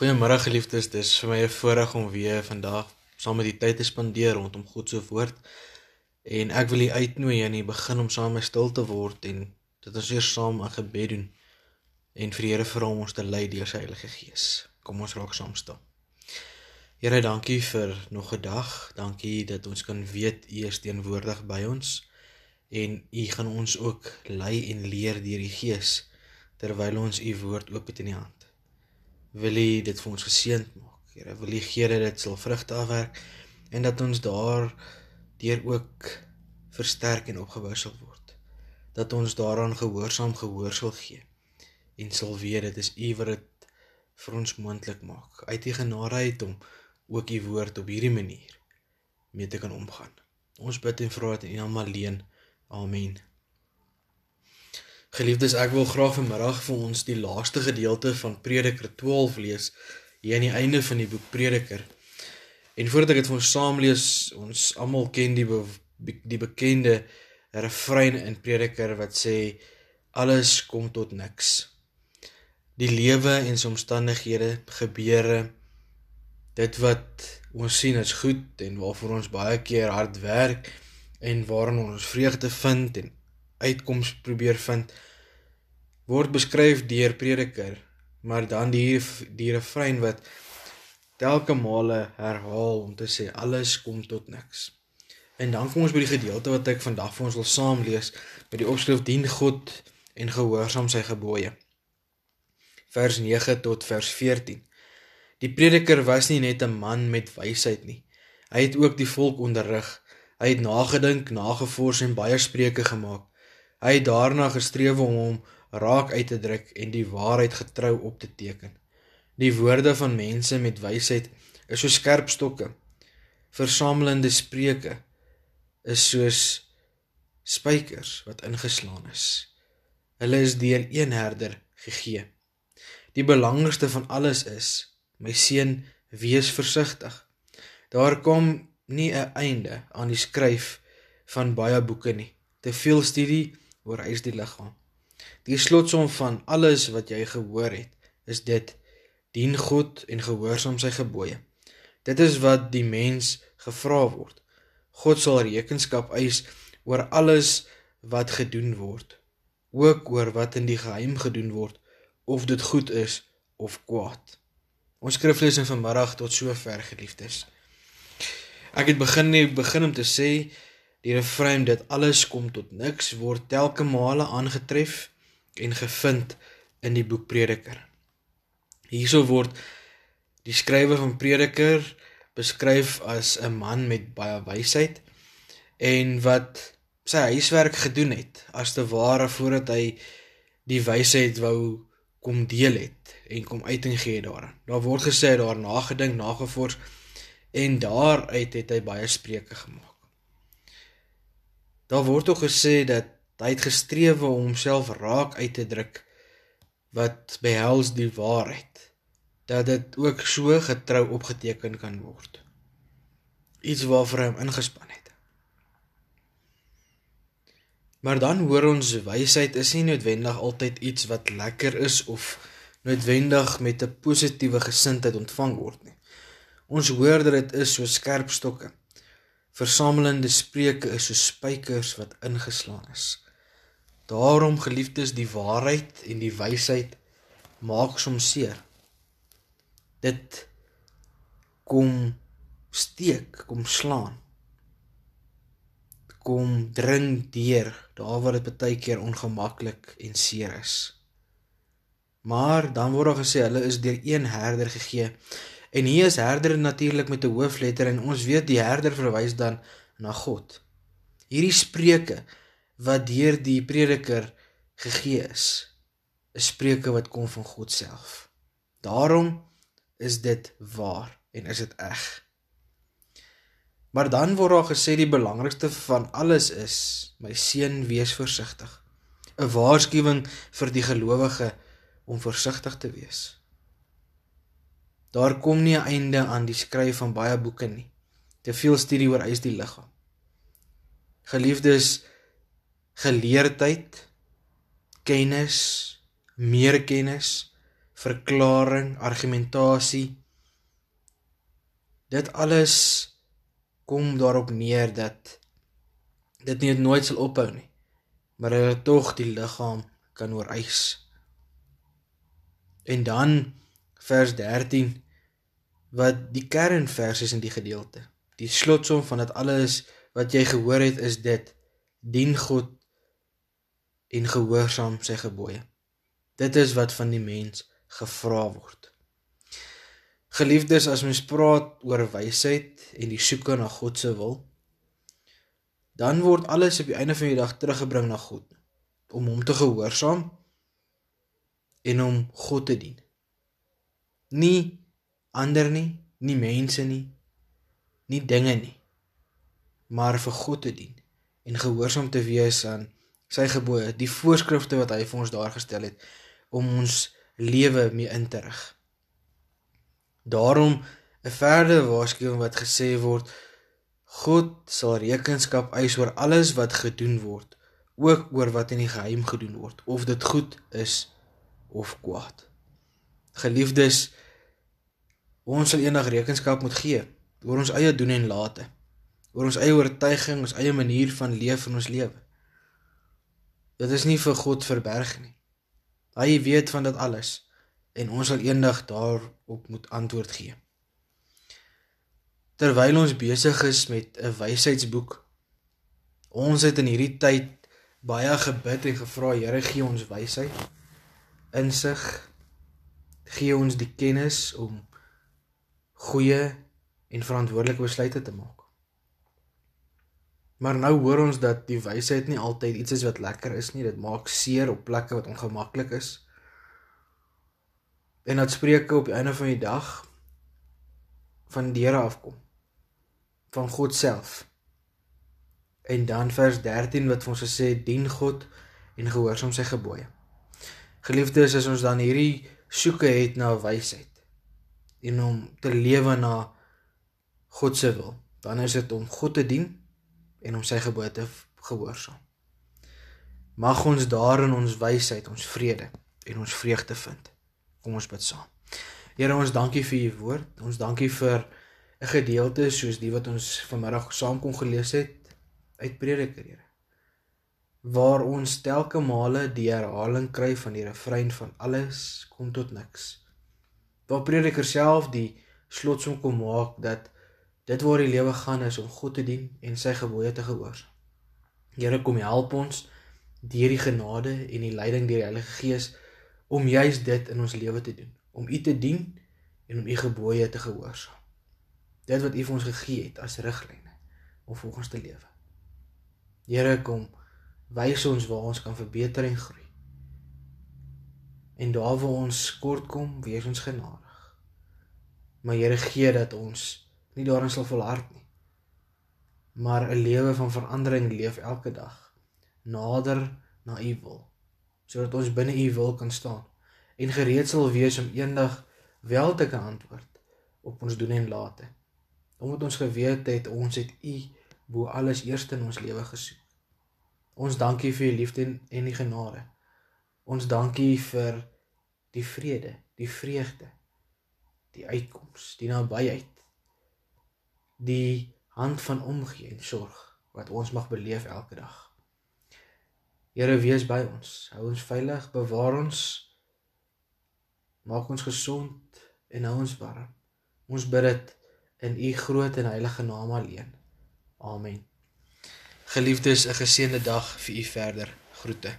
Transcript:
Goeiemôre geliefdes, dis vir my 'n voorreg om weer vandag saam met die tyd te spandeer rondom God se woord. En ek wil u uitnooi aan die begin om saam met my stil te word en dit ons eers saam 'n gebed doen en vir die Here vra om ons te lei deur sy Heilige Gees. Kom ons raak saam stil. Here, dankie vir nog 'n dag. Dankie dat ons kan weet u is teenwoordig by ons en u gaan ons ook lei en leer deur die Gees terwyl ons u woord oop het in die hand wil U dit vir ons geseënd maak. Here, wil U gee dat dit sal vrugte afwerk en dat ons daar deur ook versterk en opgebou sal word. Dat ons daaraan gehoorsaam gehoor sal gee en sal weet dit is U wat dit vir ons moontlik maak. Uit U genade uit om ook U woord op hierdie manier mee te kan omgaan. Ons bid en vra dit in U naam alleen. Amen. Geliefdes, ek wil graag vanmiddag vir ons die laaste gedeelte van Prediker 12 lees hier aan die einde van die boek Prediker. En voordat ek dit vir ons saam lees, ons almal ken die be die bekende refrein in Prediker wat sê alles kom tot niks. Die lewe en sy omstandighede, gebeure dit wat ons sien is goed en waarvoor ons baie keer hard werk en waarin ons vreugde vind en uitkoms probeer vind word beskryf deur prediker maar dan die die refrein wat telke male herhaal om te sê alles kom tot niks. En dan kom ons by die gedeelte wat ek vandag vir ons wil saam lees met die opskrif dien God en gehoorsaam sy gebooie. Vers 9 tot vers 14 die prediker was nie net 'n man met wysheid nie. Hy het ook die volk onderrig. Hy het nagedink nagevors en baie spreuke gemaak Hy het daarna gestreef om hom raak uit te druk en die waarheid getrou op te teken. Die woorde van mense met wysheid is so skerp stokke. Versamelende spreuke is soos spykers wat ingeslaan is. Hulle is deur een herder gegee. Die belangrikste van alles is: my seun, wees versigtig. Daar kom nie 'n einde aan die skryf van baie boeke nie. Te veel studie oor hy is die liggaam. Die slotsom van alles wat jy gehoor het, is dit: dien God en gehoorsaam sy gebooie. Dit is wat die mens gevra word. God sal rekenskap eis oor alles wat gedoen word, ook oor wat in die geheim gedoen word, of dit goed is of kwaad. Ons skriflesing vanmiddag tot sover geliefdes. Ek het begin nie begin om te sê Die refrein dit alles kom tot niks word telke male aangetref en gevind in die boek Prediker. Hierso word die skrywer van Prediker beskryf as 'n man met baie wysheid en wat sy huiswerk gedoen het as te ware voordat hy die wysheid wou kom deel het en kom uiting gee daarin. Daar word gesê daar nagedink, nagevors en daaruit het hy baie spreuke gemaak. Daar word ook gesê dat hy het gestrewe om homself raak uit te druk wat behels die waarheid dat dit ook so getrou opgeteken kan word. Iets waarvoor hy hom ingespan het. Maar dan hoor ons wysheid is nie noodwendig altyd iets wat lekker is of noodwendig met 'n positiewe gesindheid ontvang word nie. Ons hoor dat dit is so skerp stokke Versamelende spreuke is so spykers wat ingeslaan is. Daarom geliefdes, die waarheid en die wysheid maak soms seer. Dit kom steek, kom slaan. Kom dring deur daar waar dit baie keer ongemaklik en seer is. Maar dan word daar gesê hulle is deur een herder gegee En hier is herder natuurlik met 'n hoofletter en ons weet die herder verwys dan na God. Hierdie spreuke wat deur die prediker gegee is, is spreuke wat kom van God self. Daarom is dit waar en is dit reg. Maar dan word daar gesê die belangrikste van alles is my seun wees versigtig. 'n Waarskuwing vir die gelowige om versigtig te wees. Daar kom nie 'n einde aan die skryf van baie boeke nie. Te veel studie oor eis die liggaam. Geliefdes, geleerdheid, kennis, meer kennis verklaring, argumentasie. Dit alles kom daarop neer dat dit nie nooit sal ophou nie, maar dat tog die liggaam kan ooreis. En dan vers 13 wat die kernvers is in die gedeelte. Die slotsom van dit alles wat jy gehoor het is dit: dien God en gehoorsaam sy gebooie. Dit is wat van die mens gevra word. Geliefdes, as mens praat oor wysheid en die soeke na God se wil, dan word alles op die einde van die dag teruggebring na God om hom te gehoorsaam en om God te dien. Nie ander nie, nie mense nie, nie dinge nie, maar vir God te dien en gehoorsaam te wees aan sy gebooie, die voorskrifte wat hy vir ons daar gestel het om ons lewe mee in te rig. Daarom 'n verdere waarskuwing wat gesê word God sal rekenskap eis oor alles wat gedoen word, ook oor wat in die geheim gedoen word, of dit goed is of kwaad. Geliefdes, ons sal eendag rekenskap moet gee oor ons eie doen en late, oor ons eie oortuiging, ons eie manier van leef in ons lewe. Dit is nie vir God verberg nie. Hy weet van dit alles en ons sal eendag daarop moet antwoord gee. Terwyl ons besig is met 'n wysheidsboek, ons het in hierdie tyd baie gebid en gevra Here gee ons wysheid, insig, gee ons die kennis om goeie en verantwoordelike besluite te maak. Maar nou hoor ons dat die wysheid nie altyd iets is wat lekker is nie. Dit maak seer op plekke wat ongemaklik is. En dat spreuke op die einde van die dag van die Here afkom. Van God self. En dan vers 13 wat vir ons sê dien God en gehoorsaam sy gebooie. Geliefdes, as ons dan hierdie soeke het na wysheid en om te lewe na God se wil, dan is dit om God te dien en om sy gebooie gehoorsaam. Mag ons daarin ons wysheid, ons vrede en ons vreugde vind. Kom ons bid saam. Here, ons dankie vir u woord. Ons dankie vir 'n gedeelte soos die wat ons vanmiddag saam kon gelees het uit Prediker, Here. Waar ons telke male die herhaling kry van die refrein van alles kom tot niks. Waar Prediker self die slotsom kom maak dat Dit waar die lewe gaan is om God te dien en sy gebooie te gehoorsaam. Here kom help ons deur die genade en die leiding deur die Heilige Gees om juis dit in ons lewe te doen, om U te dien en om U gebooie te gehoorsaam. Dit wat U vir ons gegee het as riglyne om volgens te lewe. Here kom wys ons waar ons kan verbeter en groei. En daar waar ons kort kom, wees ons genadig. Maar Here gee dat ons nie daarin sal volhard nie. Maar 'n lewe van verandering leef elke dag nader na U wil, sodat ons binne U wil kan staan en gereed sal wees om eendag wel te kan antwoord op ons doen en late. Omdat ons geweet het ons het U bo alles eerste in ons lewe gesoek. Ons dankie vir U liefde en die genade. Ons dankie vir die vrede, die vreugde, die uitkoms, die nabyheid die hand van omgee en sorg wat ons mag beleef elke dag. Here wees by ons, hou ons veilig, bewaar ons, maak ons gesond en hou ons warm. Ons bid dit in u groot en heilige naam alleen. Amen. Geliefdes, 'n geseënde dag vir u verder. Groete.